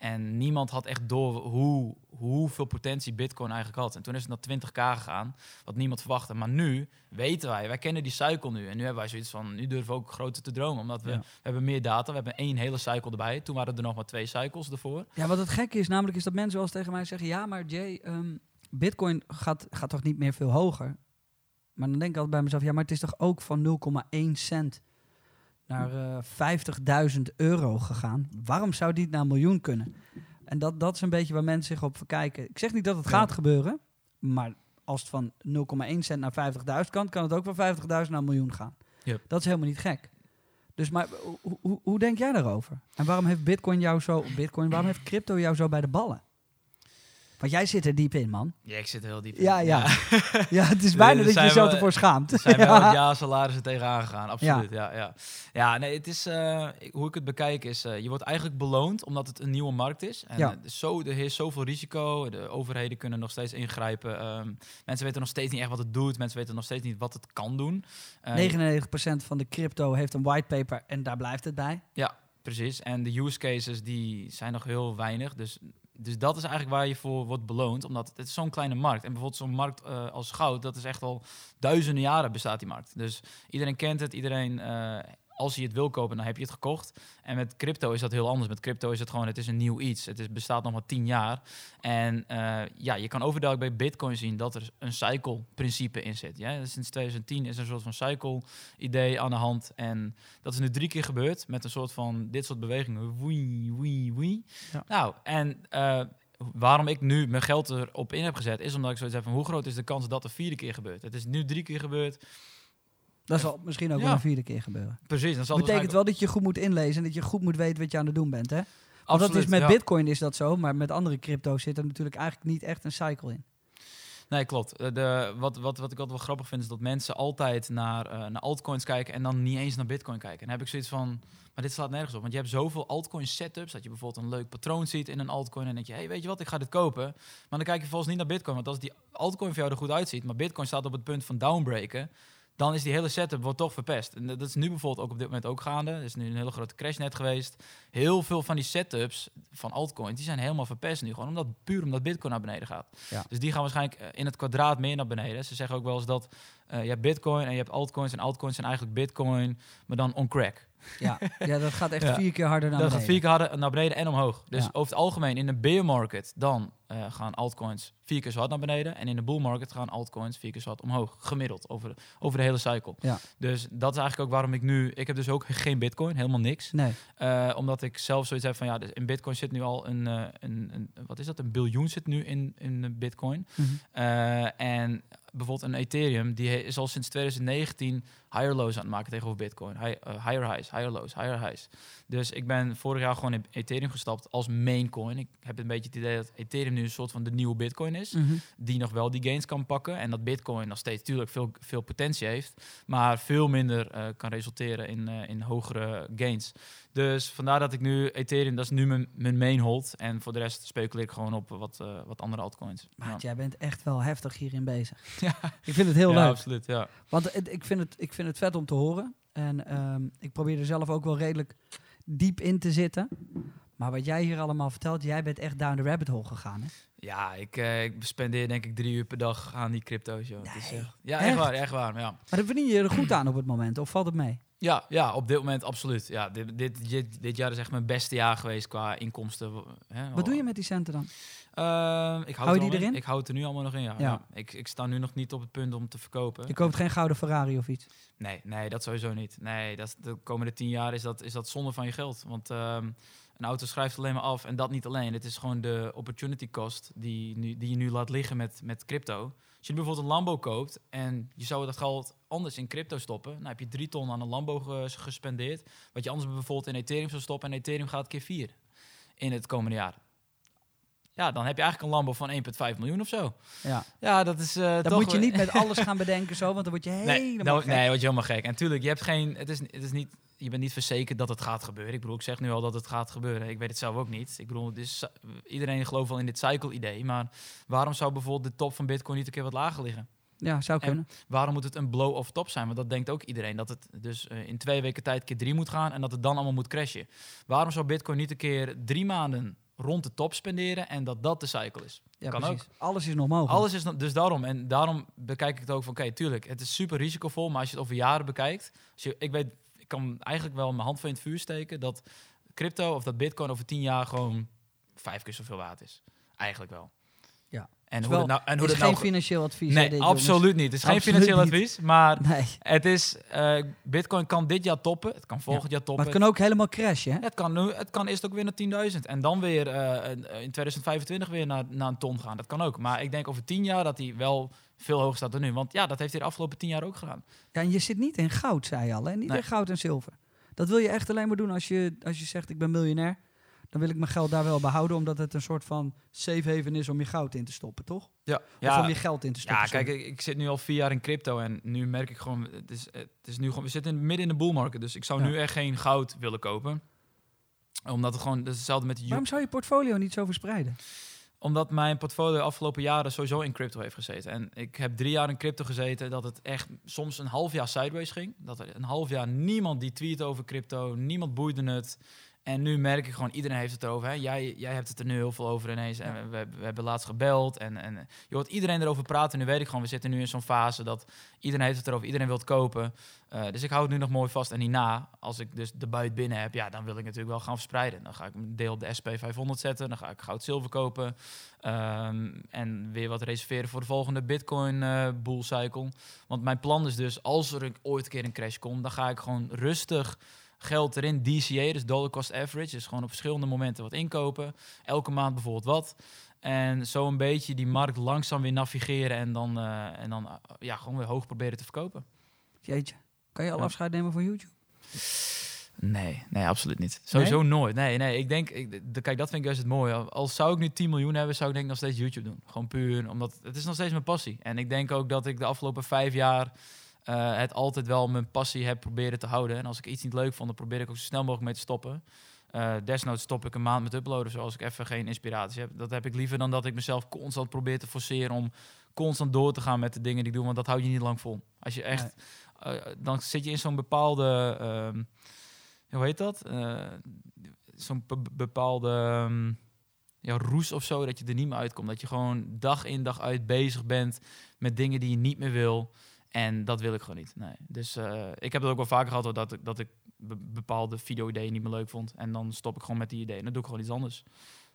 En niemand had echt door hoe, hoeveel potentie Bitcoin eigenlijk had. En toen is het naar 20k gegaan, wat niemand verwachtte. Maar nu weten wij, wij kennen die cycle nu. En nu hebben wij zoiets van, nu durven we ook groter te dromen. Omdat we, Ja. we hebben meer data, we hebben één hele cycle erbij. Toen waren er nog maar twee cycles ervoor. Ja, wat het gekke is, namelijk is dat mensen wel eens tegen mij zeggen... ja, maar Jay, ehm, bitcoin gaat, gaat toch niet meer veel hoger? Maar dan denk ik altijd bij mezelf... ja, maar het is toch ook van 0,1 cent naar eh 50.000 euro gegaan? Waarom zou die naar een miljoen kunnen? En dat, dat is een beetje waar mensen zich op verkijken. Ik zeg niet dat het Ja. gaat gebeuren... maar als het van 0,1 cent naar 50.000 kan... kan het ook van 50.000 naar een miljoen gaan. Yep. Dat is helemaal niet gek. Dus maar hoe, hoe, hoe denk jij daarover? En waarom heeft Bitcoin jou zo, Bitcoin, waarom heeft crypto jou zo bij de ballen? Want jij zit er diep in, man. Ja, ik zit er heel diep in. Ja, ja. Ja, het is bijna dat je jezelf wel- ervoor schaamt. Er zijn wel Ja. het jaar salarissen tegenaan gegaan, absoluut. Ja, ja. ja. nee, het is, eh, hoe ik het bekijk is, eh, je wordt eigenlijk beloond omdat het een nieuwe markt is. En Ja. eh, zo, er is zoveel risico, de overheden kunnen nog steeds ingrijpen. Ehm, mensen weten nog steeds niet echt wat het doet, mensen weten nog steeds niet wat het kan doen. Eh, 99% van de crypto heeft een whitepaper en daar blijft het bij. Precies, en de use cases die zijn nog heel weinig. Dus, dus dat is eigenlijk waar je voor wordt beloond, omdat het, zo'n kleine markt. En bijvoorbeeld zo'n markt eh, als goud, dat is echt al duizenden jaren bestaat die markt. Dus iedereen kent het, iedereen, eh, als je het wil kopen, dan heb je het gekocht. En met crypto is dat heel anders. Met crypto is het gewoon, het is een nieuw iets. Het is, bestaat nog maar tien jaar. En eh, ja, je kan overduidelijk bij bitcoin zien dat er een cycle-principe in zit. Ja? Sinds 2010 is er een soort van cycle-idee aan de hand. En dat is nu drie keer gebeurd met een soort van dit soort bewegingen. Wee, wee, wee. Ja. Nou, en eh, waarom ik nu mijn geld erop in heb gezet, is omdat ik zoiets heb van hoe groot is de kans dat er vierde keer gebeurt. Het is nu drie keer gebeurd. Dat zal misschien ook Ja. wel een vierde keer gebeuren. Precies. Zal Dat betekent wel dat je goed moet inlezen en dat je goed moet weten wat je aan het doen bent. Hè? Want dat is met ja. bitcoin is dat zo, maar met andere crypto's zit er natuurlijk eigenlijk niet echt een cycle in. Nee, klopt. Eh, De, wat, wat, wat ik altijd wel grappig vind, is dat mensen altijd naar, eh, naar altcoins kijken en dan niet eens naar bitcoin kijken. En dan heb ik zoiets van, maar dit slaat nergens op. Want je hebt zoveel altcoin setups, dat je bijvoorbeeld een leuk patroon ziet in een altcoin en denk je, hey, weet je wat, ik ga dit kopen. Maar dan kijk je volgens niet naar bitcoin, want als die altcoin voor jou er goed uitziet, maar bitcoin staat op het punt van downbreken, dan is die hele setup wordt toch verpest. En dat is nu bijvoorbeeld ook op dit moment ook gaande. Er is nu een hele grote crash net geweest. Heel veel van die setups van altcoins, die zijn helemaal verpest nu. Gewoon omdat, puur omdat bitcoin naar beneden gaat. Ja. Dus die gaan waarschijnlijk eh, in het kwadraat meer naar beneden. Ze zeggen ook wel eens dat eh, je hebt bitcoin en je hebt altcoins. En altcoins zijn eigenlijk bitcoin, maar dan on crack. Ja, ja dat gaat echt Ja. vier keer harder naar dat beneden. gaat vier keer harder naar beneden en omhoog. Dus Ja. over het algemeen in een bear market, dan eh, gaan altcoins vier keer zo hard naar beneden. En in de bull market gaan altcoins vier keer zo hard omhoog. Gemiddeld, over de, over de hele cycle. Ja. Dus dat is eigenlijk ook waarom ik nu... Ik heb dus ook geen bitcoin, helemaal niks. Nee, Eh, omdat ik zelf zoiets heb van ja, dus in Bitcoin zit nu al een, eh, een, een wat is dat? Een biljoen zit nu in, in Bitcoin. Mhm. En bijvoorbeeld een Ethereum, die is al sinds 2019 higher lows aan het maken tegenover Bitcoin. Hi- higher highs, higher lows, higher highs. Dus ik ben vorig jaar gewoon in Ethereum gestapt als main coin. Ik heb een beetje het idee dat Ethereum nu een soort van de nieuwe Bitcoin is Mhm. die nog wel die gains kan pakken. En dat Bitcoin nog steeds natuurlijk veel, veel potentie heeft, maar veel minder eh, kan resulteren in, eh, in hogere gains. Dus vandaar dat ik nu Ethereum, dat is nu mijn, mijn main hold. En voor de rest speculeer ik gewoon op wat, eh, wat andere altcoins. Maat, jij bent echt wel heftig hierin bezig. Ja. Ik vind het heel ja, leuk. absoluut. Ja. Want het- ik, vind het, ik vind het vet om te horen. En ehm, ik probeer er zelf ook wel redelijk diep in te zitten. Maar wat jij hier allemaal vertelt, jij bent echt down the rabbit hole gegaan. Hè? Ja, ik, eh, ik spendeer denk ik drie uur per dag aan die crypto's. Joh. Is ja, echt? echt waar, echt waar. Ja. Maar dat verdien je er goed aan op het moment, of valt het mee? Ja, ja, op dit moment absoluut. Ja, dit, dit, dit, dit jaar is echt mijn beste jaar geweest qua inkomsten. Hè. Wat doe je met die centen dan? Ehm, ik Hou houd die in. erin? Ik houd er nu allemaal nog in, ja. Ja. ja. Ik, ik sta nu nog niet op het punt om te verkopen. Je koopt geen gouden Ferrari of iets. Nee, nee, dat sowieso niet. Nee, dat, de komende tien jaar is dat, is dat zonde van je geld. Want ehm, een auto schrijft alleen maar af. En dat niet alleen. Het is gewoon de opportunity cost die, nu, die je nu laat liggen met, met crypto. Als je bijvoorbeeld een Lambo koopt en je zou dat geld anders in crypto stoppen, dan heb je drie ton aan een Lambo ge- gespendeerd, wat je anders bijvoorbeeld in Ethereum zou stoppen en Ethereum gaat keer vier in het komende jaar. Ja, dan heb je eigenlijk een Lambo van 1,5 miljoen of zo. Ja. Ja, dat is eh Dan toch moet je niet met alles gaan bedenken zo, want dan word je Nee, helemaal dan, gek. nee, word je helemaal gek. En tuurlijk, je hebt geen. Het is, het is niet. Je bent niet verzekerd dat het gaat gebeuren. Ik bedoel, ik zeg nu al dat het gaat gebeuren. Ik weet het zelf ook niet. Ik bedoel, het is, iedereen gelooft wel in dit cycle-idee. Maar waarom zou bijvoorbeeld de top van Bitcoin niet een keer wat lager liggen? Ja, zou En- kunnen. Waarom moet het een blow-off top zijn? Want dat denkt ook iedereen. Dat het dus eh, in twee weken tijd keer drie moet gaan en dat het dan allemaal moet crashen. Waarom zou Bitcoin niet een keer drie maanden rond de top spenderen en dat dat de cycle is? Ja, kan precies. Alles is nog mogelijk. Alles is dus daarom. En daarom bekijk ik het ook van, oké, tuurlijk, het is super risicovol, maar als je het over jaren bekijkt, als je, ik weet, kan eigenlijk wel mijn hand voor in het vuur steken dat crypto of dat bitcoin over tien jaar gewoon vijf keer zoveel waard is. Eigenlijk wel. En hoe het nou, en Het hoe is dat geen nou financieel advies. dit, Nee, jongens. absoluut niet. Het is geen financieel niet. advies, maar Nee, het is, eh, bitcoin kan dit jaar toppen, het kan volgend jaar maar toppen. het kan ook helemaal crashen, hè? Het kan, nu, het kan eerst ook weer naar 10.000 en dan weer eh, in 2025 weer naar, naar een ton gaan. Dat kan ook. Maar ik denk over 10 jaar dat hij wel veel hoger staat dan nu. Want ja, dat heeft hij de afgelopen 10 jaar ook gedaan. Ja, en je zit niet in goud, zei je al, hè? Niet Nee. in goud en zilver. Dat wil je echt alleen maar doen als je, als je zegt, ik ben miljonair. Dan wil ik mijn geld daar wel behouden, omdat het een soort van safe haven is om je goud in te stoppen, toch? Ja, Of om je geld in te stoppen. ja kijk, ik, ik zit nu al vier jaar in crypto en nu merk ik gewoon, het is, het is nu gewoon, we zitten in- midden in de bull market. Dus ik zou Ja. nu echt geen goud willen kopen. Omdat het gewoon, dat is hetzelfde met de Waarom zou je portfolio niet zo verspreiden? Omdat mijn portfolio de afgelopen jaren sowieso in crypto heeft gezeten. En ik heb drie jaar in crypto gezeten dat het echt soms een half jaar sideways ging. Dat er een half jaar niemand die tweet over crypto, niemand boeide het. En nu merk ik gewoon, iedereen heeft het erover. Hè? Jij, jij hebt het er nu heel veel over ineens. En we, we, hebben laatst gebeld. En, en je hoort iedereen erover praten. Nu weet ik gewoon, we zitten nu in zo'n fase dat iedereen heeft het erover. Iedereen wil het kopen. Eh, dus ik hou het nu nog mooi vast. En hierna, als ik dus de buit binnen heb, ja, dan wil ik natuurlijk wel gaan verspreiden. Dan ga ik een deel op de SP500 zetten. Dan ga ik goud zilver kopen. Ehm, en weer wat reserveren voor de volgende Bitcoin eh cycle. Want mijn plan is dus, als er ooit een keer een crash komt, dan ga ik gewoon rustig geld erin, DCA, dus dollar cost average. Dus gewoon op verschillende momenten wat inkopen. Elke maand bijvoorbeeld wat. En zo een beetje die markt langzaam weer navigeren en dan, eh, en dan eh, ja, gewoon weer hoog proberen te verkopen. Jeetje, kan je al Ja. afscheid nemen van YouTube? Nee, nee, absoluut niet. Sowieso nooit. Nee, nee, ik denk, ik, de, kijk, dat vind ik juist het mooie. Als zou ik nu 10 miljoen hebben, zou ik denk ik nog steeds YouTube doen. Gewoon puur, omdat het is nog steeds mijn passie. En ik denk ook dat ik de afgelopen vijf jaar eh, het altijd wel mijn passie heb proberen te houden. En als ik iets niet leuk vond, dan probeer ik ook zo snel mogelijk mee te stoppen. Eh desnoods stop ik een maand met uploaden, zoals ik even geen inspiratie heb. Dat heb ik liever dan dat ik mezelf constant probeer te forceren om constant door te gaan met de dingen die ik doe, want dat hou je niet lang vol. Als je echt, eh, dan zit je in zo'n bepaalde, ehm, hoe heet dat? Zo'n be- bepaalde ehm, ja, roes of zo, dat je er niet meer uitkomt. Dat je gewoon dag in dag uit bezig bent met dingen die je niet meer wil. En dat wil ik gewoon niet. Nee. Dus eh, ik heb het ook wel vaker gehad dat ik, dat ik be- bepaalde video-ideeën niet meer leuk vond. En dan stop ik gewoon met die ideeën. En dan doe ik gewoon iets anders.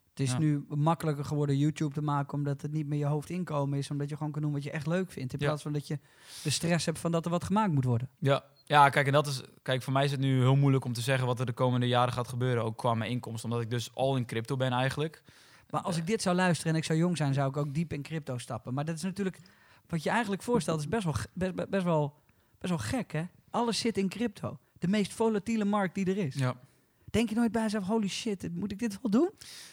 Het is Ja. nu makkelijker geworden YouTube te maken, omdat het niet meer je hoofdinkomen is. Omdat je gewoon kan doen wat je echt leuk vindt. In Ja. plaats van dat je de stress hebt van dat er wat gemaakt moet worden. Ja. ja, kijk, en dat is. Kijk, voor mij is het nu heel moeilijk om te zeggen wat er de komende jaren gaat gebeuren. Ook qua mijn inkomsten. Omdat ik dus al in crypto ben eigenlijk. Maar als ik dit zou luisteren en ik zou jong zijn, zou ik ook diep in crypto stappen. Maar dat is natuurlijk, wat je eigenlijk voorstelt, is best wel, best wel, best wel gek, hè? Alles zit in crypto. De meest volatiele markt die er is. Ja. Denk je nooit bij jezelf, holy shit, moet ik dit wel doen?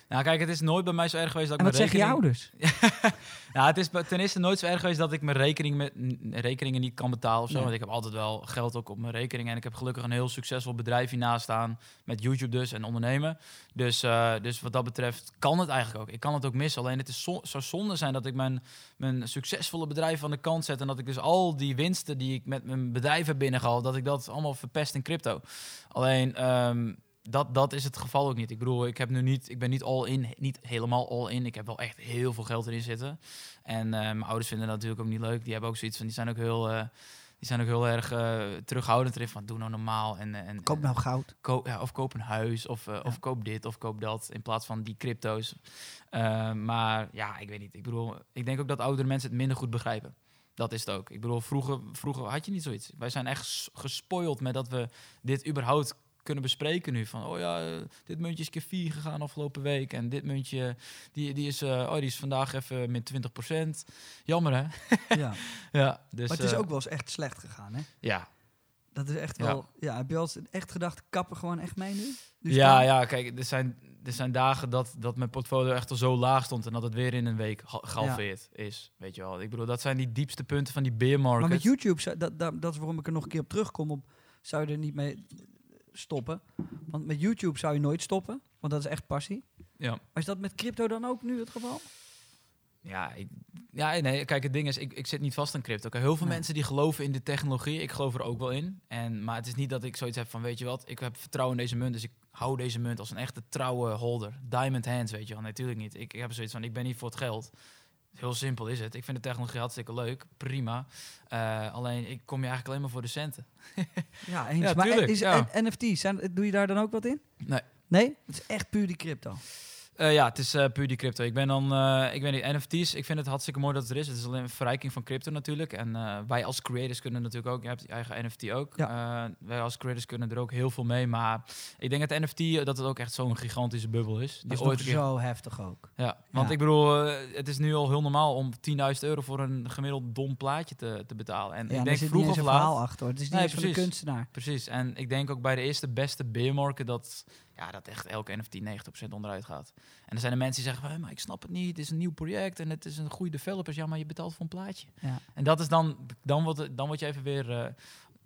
Nou, kijk, het is nooit bij mij zo erg geweest dat En ik wat mijn zeggen je rekening... ouders? Nou, het is ten eerste nooit zo erg geweest dat ik mijn rekening met, rekeningen niet kan betalen of zo. Nee. Want ik heb altijd wel geld ook op mijn rekening. En ik heb gelukkig een heel succesvol bedrijf hiernaast staan. Met YouTube dus en ondernemen. Dus, eh, dus wat dat betreft kan het eigenlijk ook. Ik kan het ook missen. Alleen het is zo, zou zonde zijn dat ik mijn, mijn succesvolle bedrijf aan de kant zet. En dat ik dus al die winsten die ik met mijn bedrijf heb binnengehaald. Dat ik dat allemaal verpest in crypto. Alleen... ehm, dat, dat is het geval ook niet. Ik bedoel, ik, heb nu niet, ik ben niet all in, niet helemaal all in. Ik heb wel echt heel veel geld erin zitten. En eh, mijn ouders vinden dat natuurlijk ook niet leuk. Die hebben ook zoiets van, die zijn ook heel, eh, die zijn ook heel erg eh, terughoudend erin van, doe nou normaal. En, en, Koop nou goud. koop, ja, of koop een huis, of, of koop dit, of koop dat, in plaats van die crypto's. Maar ja, ik weet niet. Ik bedoel, ik denk ook dat oudere mensen het minder goed begrijpen. Dat is het ook. Ik bedoel, vroeger, vroeger had je niet zoiets. Wij zijn echt gespoild met dat we dit überhaupt kunnen bespreken nu. Van, oh ja, eh, dit muntje is keer 4 gegaan afgelopen week. En dit muntje, die, die, is, eh, oh, die is vandaag even min 20%. Jammer, hè? Ja. ja, dus, maar het is eh, ook wel eens echt slecht gegaan, hè? Ja, Dat is echt wel... Ja, heb je al eens echt gedacht, kappen gewoon echt mee nu? Dus ja, dan- ja, kijk, er zijn, er zijn dagen dat, dat mijn portfolio echt al zo laag stond... en dat het weer in een week ha- gehalveerd is, weet je wel. Ik bedoel, dat zijn die diepste punten van die bear market. Maar met YouTube, dat, dat, dat is waarom ik er nog een keer op terugkom, op, zou je er niet mee stoppen. Want met YouTube zou je nooit stoppen, want dat is echt passie. Ja. Is dat met crypto dan ook nu het geval? Ja, ik, ja, nee, kijk, het ding is, ik, ik zit niet vast aan crypto. Kijk, heel veel Nee. mensen die geloven in de technologie, ik geloof er ook wel in. En, maar het is niet dat ik zoiets heb van, weet je wat, ik heb vertrouwen in deze munt, dus ik hou deze munt als een echte trouwe holder. Diamond hands, weet je wel, natuurlijk niet. Ik, ik heb zoiets van, ik ben niet voor het geld. Heel simpel is het. Ik vind de technologie hartstikke leuk, prima. Eh, alleen, ik kom je eigenlijk alleen maar voor de centen. Ja, eens. Ja, maar tuurlijk, is ja. NFT's, zijn, doe je daar dan ook wat in? Nee. Nee? Het is echt puur die crypto. Eh, ja, het is eh, puur die crypto. Ik ben dan, eh, ik weet niet, NFT's, ik vind het hartstikke mooi dat het er is. Het is alleen een verrijking van crypto natuurlijk. En wij als creators kunnen natuurlijk ook, je hebt je eigen NFT ook. Wij als creators kunnen er ook heel veel mee. Maar ik denk dat NFT, dat het ook echt zo'n gigantische bubbel is. Die Dat is ooit keer- zo heftig ook. Ja, want Ja. ik bedoel, het is nu al heel normaal om 10.000 euro voor een gemiddeld dom plaatje te, te betalen. En Ja, ik denk vroeg of een verhaal laat... achter. Hoor. Het is niet Nee, de precies. kunstenaar. Precies, en ik denk ook bij de eerste beste beermarken dat, ja, dat echt elke NFT 90% onderuit gaat. En er zijn er mensen die zeggen, "Hé, maar ik snap het niet, het is een nieuw project en het is een goede developer. Ja, maar je betaalt voor een plaatje. Ja. En dat is dan, dan wordt, dan word je even weer eh,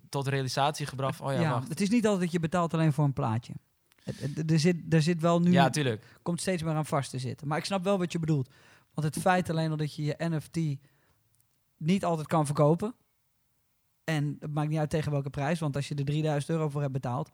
tot realisatie gebracht. Oh ja, ja, wacht. het is niet altijd dat je betaalt alleen voor een plaatje. Er zit, er zit wel nu, Ja, tuurlijk. komt steeds meer aan vast te zitten. Maar ik snap wel wat je bedoelt. Want het feit alleen al dat je je NFT niet altijd kan verkopen. En het maakt niet uit tegen welke prijs. Want als je er 3000 euro voor hebt betaald.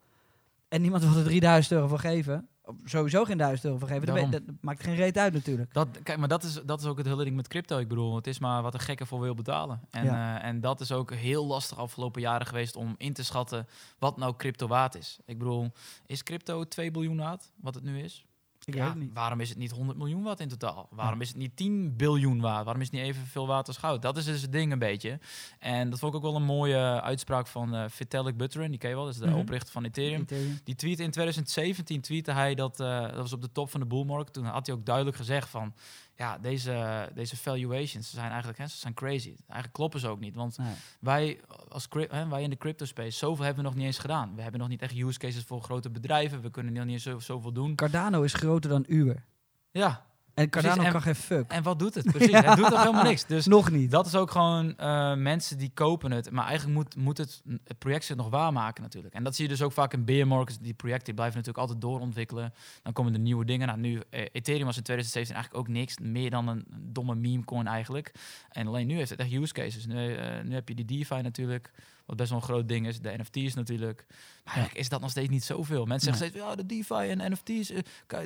En niemand wil er 3000 euro voor geven. Sowieso geen 1000 euro voor geven. Daarom. dat maakt geen reet uit natuurlijk. Dat, kijk, maar dat is, dat is ook het hele ding met crypto. Ik bedoel, het is maar wat een gekke voor wil betalen. En, Ja. eh, en dat is ook heel lastig afgelopen jaren geweest om in te schatten wat nou crypto waard is. Ik bedoel, is crypto 2 biljoen waard, wat het nu is? Ik Ja, weet het niet. Waarom is het niet 100 miljoen waard in totaal? Waarom is het niet 10 biljoen waard? Waarom is het niet evenveel waard als goud? Dat is dus het ding een beetje. En dat vond ik ook wel een mooie uitspraak van eh Vitalik Buterin. Die ken je wel, dat is de Mhm. oprichter van Ethereum. Ethereum. Die tweet in 2017 tweette hij dat, eh, dat was op de top van de bullmarkt. Toen had hij ook duidelijk gezegd van, ja, deze, deze valuations zijn eigenlijk, hè, ze zijn crazy. Eigenlijk kloppen ze ook niet, want Nee. wij, als, hè, wij in de crypto space, zoveel hebben we nog niet eens gedaan. We hebben nog niet echt use cases voor grote bedrijven. We kunnen nog niet eens zo, zoveel doen. Cardano is groter dan Uber. Ja, En Cardano kan geen fuck. en wat doet het? Precies, Ja. het doet toch helemaal niks. Dus Nog niet. dat is ook gewoon eh, mensen die kopen het. Maar eigenlijk moet, moet het, het project zich nog waarmaken natuurlijk. En dat zie je dus ook vaak in bear markets. Die projecten blijven natuurlijk altijd doorontwikkelen. Dan komen er nieuwe dingen. Nou, nu, eh, Ethereum was in 2017 eigenlijk ook niks. Meer dan een domme meme coin eigenlijk. En alleen nu heeft het echt use cases. Nu, eh, nu heb je die DeFi natuurlijk. Wat best wel een groot ding is. De NFT's natuurlijk. Maar eigenlijk is dat nog steeds niet zoveel. Mensen zeggen steeds, ja, de DeFi en NFT's.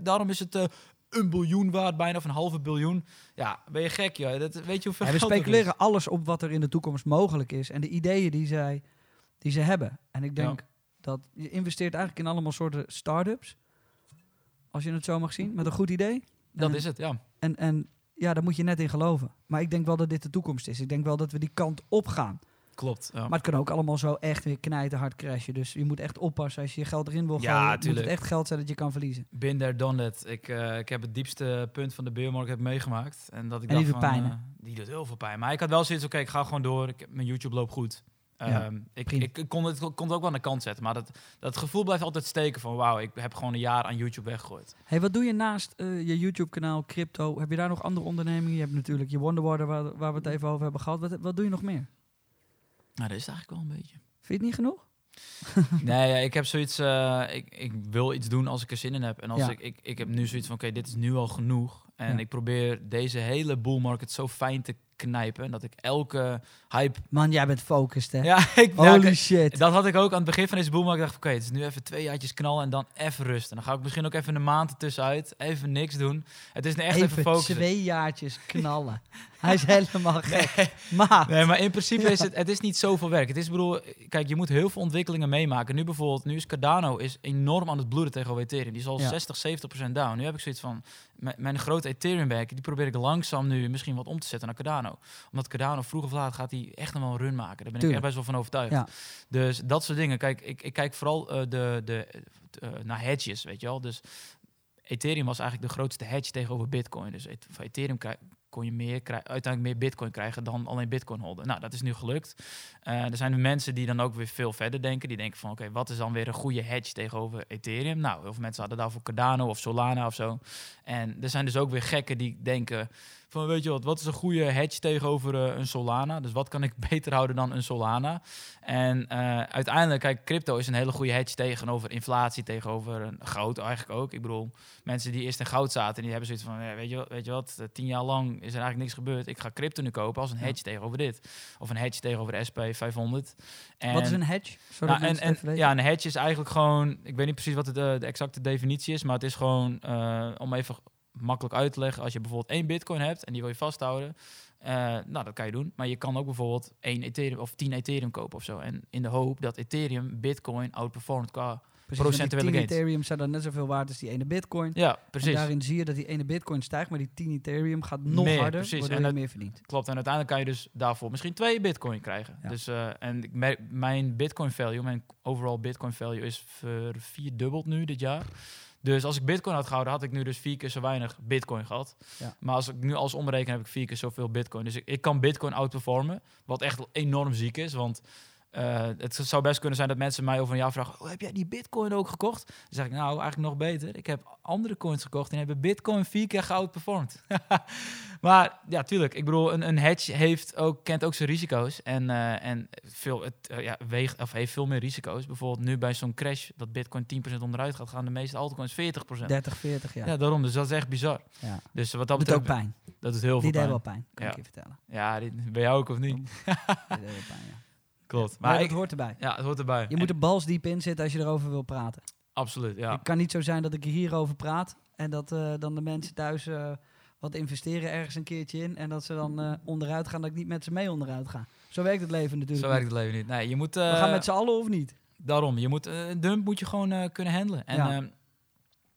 daarom is het... een biljoen waard, bijna of een halve biljoen. Ja, ben je gek, joh. Dat, weet je hoeveel Ja, we speculeren alles op wat er in de toekomst mogelijk is en de ideeën die, zij, die ze hebben. En ik denk dat je investeert eigenlijk in allemaal soorten start-ups. Als je het zo mag zien, met een goed idee. Dat En- is het, ja. En, en ja, daar moet je net in geloven. Maar ik denk wel dat dit de toekomst is. Ik denk wel dat we die kant op gaan. Klopt. Ja. Maar het kan ook allemaal zo echt weer knijten hard crashen. Dus je moet echt oppassen als je je geld erin wil Ja, gooien. Moet het echt geld zijn dat je kan verliezen. There, done that. Ik, eh, ik heb het diepste punt van de beermarkt heb meegemaakt. En, dat ik En die dacht van, pijn, eh, die doet heel veel pijn. Maar ik had wel zoiets, oké, ik ga gewoon door. Ik, mijn YouTube loopt goed. Ja, Ehm, ik, ik kon het, kon het ook wel aan de kant zetten. Maar dat, dat gevoel blijft altijd steken van... wauw, ik heb gewoon een jaar aan YouTube weggegooid. Hey, wat doe je naast eh, je YouTube-kanaal, crypto? Heb je daar nog andere ondernemingen? Je hebt natuurlijk je Wonderwater, waar, waar we het even over hebben gehad. Wat, wat doe je nog meer? Nou, dat is het eigenlijk wel een beetje. Vind je het niet genoeg? nee, ja, ik heb zoiets... eh, ik, ik wil iets doen als ik er zin in heb. En als Ja. ik, ik, ik heb nu zoiets van... oké, dit is nu al genoeg. En Ja. ik probeer deze hele bull market zo fijn te knijpen... dat ik elke hype... Man, jij bent focused, hè? Ja, ik, ja, Holy shit. Dat had ik ook aan het begin van deze boelmarkt. Ik dacht, oké, het is nu even twee jaartjes knallen en dan even rust. En dan ga ik misschien ook even een maand ertussenuit. Even niks doen. Het is nu echt even, even focussen. twee jaartjes knallen. Hij is helemaal gek. Maar, Nee, maar in principe is het, het is niet zoveel werk. Het is, bedoel, kijk, je moet heel veel ontwikkelingen meemaken. Nu bijvoorbeeld, nu is Cardano is enorm aan het bloeden tegenover Ethereum. Die is al Ja. 60, 70 procent down. Nu heb ik zoiets van, mijn, grote Ethereum werk, die probeer ik langzaam nu misschien wat om te zetten naar Cardano. Omdat Cardano vroeg of laat gaat hij echt nog wel een run maken. Daar ben ik echt best wel van overtuigd. Ja. Dus dat soort dingen. Kijk, ik, ik kijk vooral eh, de, de, eh, naar hedges, weet je wel. Dus Ethereum was eigenlijk de grootste hedge tegenover Bitcoin. Dus et- Ethereum krij- kon je meer uiteindelijk meer Bitcoin krijgen dan alleen Bitcoin holden. Nou, dat is nu gelukt. Eh, er zijn mensen die dan ook weer veel verder denken. Die denken van, oké, wat is dan weer een goede hedge tegenover Ethereum? Nou, heel veel mensen hadden daarvoor Cardano of Solana of zo. En er zijn dus ook weer gekken die denken van, weet je wat, wat is een goede hedge tegenover eh, een Solana? Dus wat kan ik beter houden dan een Solana? En eh, uiteindelijk, kijk, crypto is een hele goede hedge tegenover inflatie, tegenover een goud eigenlijk ook. Ik bedoel, mensen die eerst in goud zaten, die hebben zoiets van, ja, weet, je, wat- weet je wat, eh, tien jaar lang is er eigenlijk niks gebeurd. Ik ga crypto nu kopen als een Ja. hedge tegenover dit. Of een hedge tegenover de SP 500. En, Wat is een hedge? Nou, en, ja, een hedge is eigenlijk gewoon, ik weet niet precies wat de, de exacte definitie is, maar het is gewoon, om even makkelijk uit te leggen, als je bijvoorbeeld één bitcoin hebt en die wil je vasthouden, eh, nou, dat kan je doen. Maar je kan ook bijvoorbeeld één Ethereum of 10 Ethereum kopen of zo. En in de hoop dat Ethereum Bitcoin outperformt qua... Precies, procentuele 10 gains. Ethereum zijn dan net zoveel waard als die ene bitcoin. Ja, En precies. daarin zie je dat die ene bitcoin stijgt, maar die 10 Ethereum gaat nog Meer, harder, precies. waardoor En je dat- meer verdient. Klopt. En uiteindelijk kan je dus daarvoor misschien twee bitcoin krijgen. Ja. Dus, eh, en ik merk, mijn bitcoin value, mijn overall bitcoin value is vierdubbeld nu dit jaar. Dus als ik bitcoin had gehouden, had ik nu dus vier keer zo weinig bitcoin gehad. Ja. Maar als ik nu alles omreken, heb ik vier keer zoveel bitcoin. Dus ik, ik kan bitcoin outperformen, wat echt enorm ziek is. Want eh, het zou best kunnen zijn dat mensen mij over een jaar vragen... Oh, heb jij die bitcoin ook gekocht? Dan zeg ik, nou, eigenlijk nog beter. Ik heb andere coins gekocht en hebben bitcoin vier keer geoutperformed. maar ja, tuurlijk. Ik bedoel, een, een hedge heeft ook, kent ook zijn risico's. En, eh, en veel, het, eh, ja, weegt, of heeft veel meer risico's. Bijvoorbeeld nu bij zo'n crash dat bitcoin 10% onderuit gaat... gaan de meeste altcoins 40%. 30, 40 jaar. Ja. daarom. Dus dat is echt bizar. Ja. Dus wat dat Dat doet betreft, ook pijn. dat doet heel Die veel deed pijn. wel pijn, kan Ja. ik je vertellen. Ja, die, bij jou ook of niet? Die deed wel pijn, ja. Klopt. Maar, Maar dat ik, hoort erbij. ja, het hoort erbij. Je En- moet er balsdiep in zitten als je erover wil praten. Absoluut, ja. Het kan niet zo zijn dat ik hierover praat en dat eh, dan de mensen thuis eh, wat investeren ergens een keertje in en dat ze dan eh, onderuit gaan, dat ik niet met ze mee onderuit ga. Zo werkt het leven natuurlijk. Zo werkt het leven niet. Nee, je moet... We gaan met z'n allen of niet? Daarom, je moet, een dump moet je gewoon kunnen handelen. En Ja. ehm,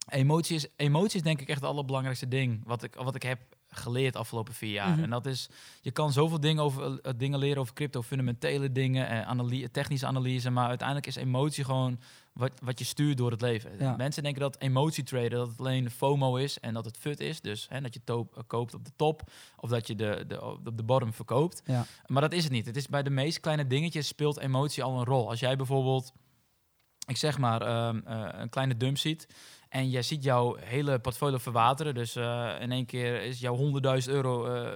emotie, is, emotie is denk ik echt het allerbelangrijkste ding wat ik, wat ik heb geleerd de afgelopen vier jaar. Mhm. En dat is, je kan zoveel dingen, over, eh, dingen leren over crypto, fundamentele dingen, eh, analy- technische analyse, maar uiteindelijk is emotie gewoon wat, wat je stuurt door het leven. Ja. Mensen denken dat emotie traden, dat het alleen FOMO is en dat het fut is. Dus hè, dat je toop, eh, koopt op de top of dat je de, de, op de bottom verkoopt. Ja. Maar dat is het niet. Het is bij de meest kleine dingetjes speelt emotie al een rol. Als jij bijvoorbeeld, ik zeg maar, ehm, eh, een kleine dump ziet en je ziet jouw hele portfolio verwateren, dus eh, in één keer is jouw 100.000 euro eh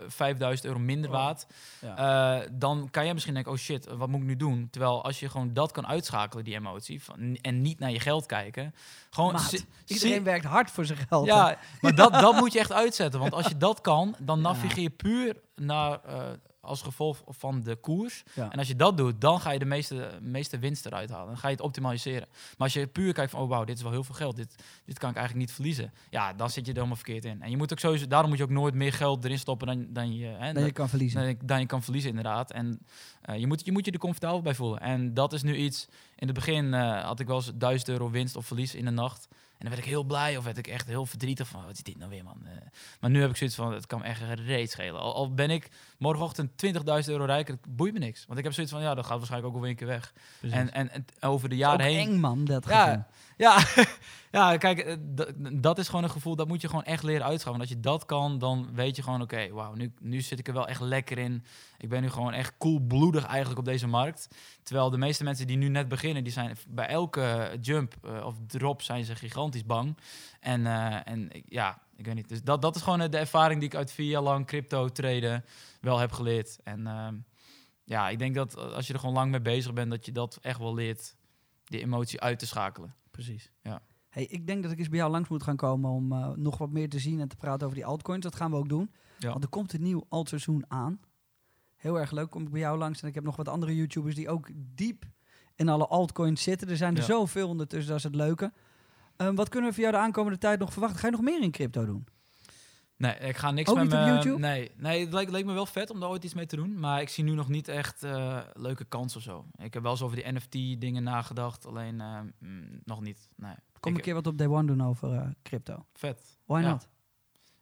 5.000 euro minder Oh. waard, Ja. eh, dan kan je misschien denken, oh shit, wat moet ik nu doen? Terwijl als je gewoon dat kan uitschakelen, die emotie, van, en niet naar je geld kijken, gewoon... Maat, Iedereen werkt hard voor zijn geld. hè? ja, maar dat, dat moet je echt uitzetten. Want als je dat kan, dan navigeer je puur naar, eh, als gevolg van de koers. Ja. En als je dat doet, dan ga je de meeste, meeste winst eruit halen. Dan ga je het optimaliseren. Maar als je puur kijkt van, oh wauw, dit is wel heel veel geld. Dit, dit kan ik eigenlijk niet verliezen. Ja, dan zit je er helemaal verkeerd in. En je moet ook sowieso, daarom moet je ook nooit meer geld erin stoppen dan, dan je... Hè, Dat je kan verliezen. dan, dan je kan verliezen, inderdaad. En eh, je, moet, je moet je er comfortabel bij voelen. En dat is nu iets... In het begin eh, had ik wel eens 1000 euro winst of verlies in de nacht. En dan werd ik heel blij of werd ik echt heel verdrietig van... Wat is dit nou weer, man? Eh, maar nu heb ik zoiets van... Het kan echt reet schelen. Al, al ben ik morgenochtend 20.000 euro rijker, het boeit me niks. Want ik heb zoiets van... Ja, dat gaat waarschijnlijk ook wel een keer weg. En, en, en over de jaren heen... eng man, dat Ja. Ja, ja kijk, eh, dat is gewoon een gevoel, dat moet je gewoon echt leren uitschouwen. Want als je dat kan, dan weet je gewoon, oké, wauw, nu, nu zit ik er wel echt lekker in. Ik ben nu gewoon echt koelbloedig eigenlijk op deze markt. Terwijl de meeste mensen die nu net beginnen, die zijn bij elke jump eh, of drop zijn ze gigantisch bang. En, eh, en ja, ik weet niet. Dus dat, dat is gewoon de ervaring die ik uit vier jaar lang crypto traden wel heb geleerd. En ehm, ja, ik denk dat als je er gewoon lang mee bezig bent, dat je dat echt wel leert, die emotie uit te schakelen. Precies. Ja. Hey, ik denk dat ik eens bij jou langs moet gaan komen om eh, nog wat meer te zien en te praten over die altcoins. Dat gaan we ook doen. Ja. Want er komt een nieuw altseizoen aan. Heel erg leuk. Kom ik bij jou langs en ik heb nog wat andere YouTubers die ook diep in alle altcoins zitten. Er zijn er Ja. zoveel ondertussen, dat is het leuke. Ehm, wat kunnen we voor jou de aankomende tijd nog verwachten? Ga je nog meer in crypto doen? Nee, ik ga niks Ook met niet op YouTube? Nee, nee het leek, leek me wel vet om daar ooit iets mee te doen. Maar ik zie nu nog niet echt eh, leuke kans of zo. Ik heb wel eens over die NFT-dingen nagedacht. Alleen eh, mm, nog niet. Nee. Kom Ik- een keer wat op Day One doen over eh, crypto. Vet. Why Ja. not?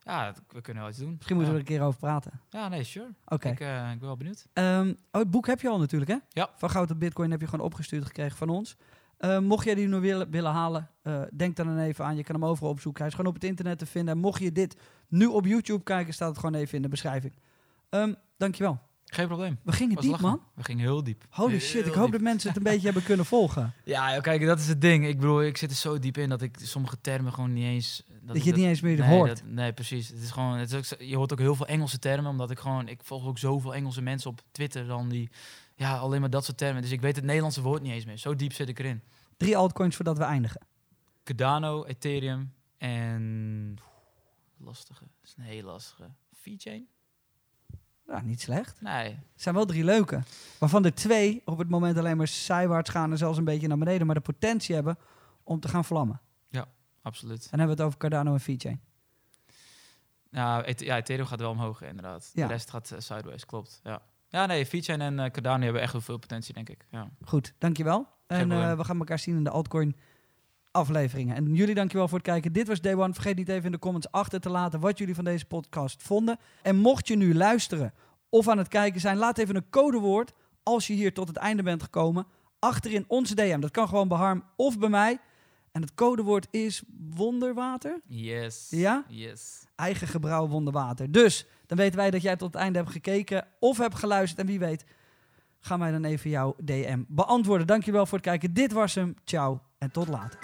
Ja, we kunnen wel iets doen. Misschien moeten we er een keer over praten. Ja, nee, sure. Oké. Ik, ik ben wel benieuwd. Ehm, oh, het boek heb je al natuurlijk, hè? Ja. Van Goud tot Bitcoin heb je gewoon opgestuurd gekregen van ons. Ehm, mocht jij die nu willen, willen halen, eh, denk dan even aan. Je kan hem overal opzoeken. Hij is gewoon op het internet te vinden. En mocht je dit nu op YouTube kijken, staat het gewoon even in de beschrijving. Ehm dankjewel. Geen probleem. We gingen Was diep, lachen. man. We gingen heel diep. Holy Heel shit, ik diep. hoop dat mensen het een beetje hebben kunnen volgen. Ja, kijk, dat is het ding. Ik bedoel, ik zit er zo diep in dat ik sommige termen gewoon niet eens... Dat, je het niet eens meer nee, hoort. dat- nee, precies. Het is gewoon, het is ook, je hoort ook heel veel Engelse termen, omdat ik gewoon... Ik volg ook zoveel Engelse mensen op Twitter dan die... Ja, alleen maar dat soort termen. Dus ik weet het Nederlandse woord niet eens meer. Zo diep zit ik erin. Drie altcoins voordat we eindigen. Cardano, Ethereum en... Lastige. Dat is een hele lastige. VeChain? Nou, niet slecht. Nee. Het zijn wel drie leuke. Waarvan er twee op het moment alleen maar zijwaarts gaan en zelfs een beetje naar beneden. Maar de potentie hebben om te gaan vlammen. Absoluut. En dan hebben we het over Cardano en VeChain. Ja, Eth- ja, Ethereum gaat wel omhoog, inderdaad. Ja. De rest gaat eh, sideways, klopt. Ja, ja nee, VeChain en eh, Cardano hebben echt heel veel potentie, denk ik. Ja. Goed, dankjewel. En eh, we gaan elkaar zien in de altcoin afleveringen. En jullie dankjewel voor het kijken. Dit was Day One. Vergeet niet even in de comments achter te laten wat jullie van deze podcast vonden. En mocht je nu luisteren of aan het kijken zijn, laat even een codewoord als je hier tot het einde bent gekomen. Achterin onze DM. Dat kan gewoon bij Harm of bij mij. En het codewoord is wonderwater. Yes. Ja? Yes. Eigen gebrouwen wonderwater. Dus dan weten wij dat jij tot het einde hebt gekeken of hebt geluisterd. En wie weet, gaan wij dan even jouw DM beantwoorden. Dankjewel voor het kijken. Dit was hem. Ciao en tot later.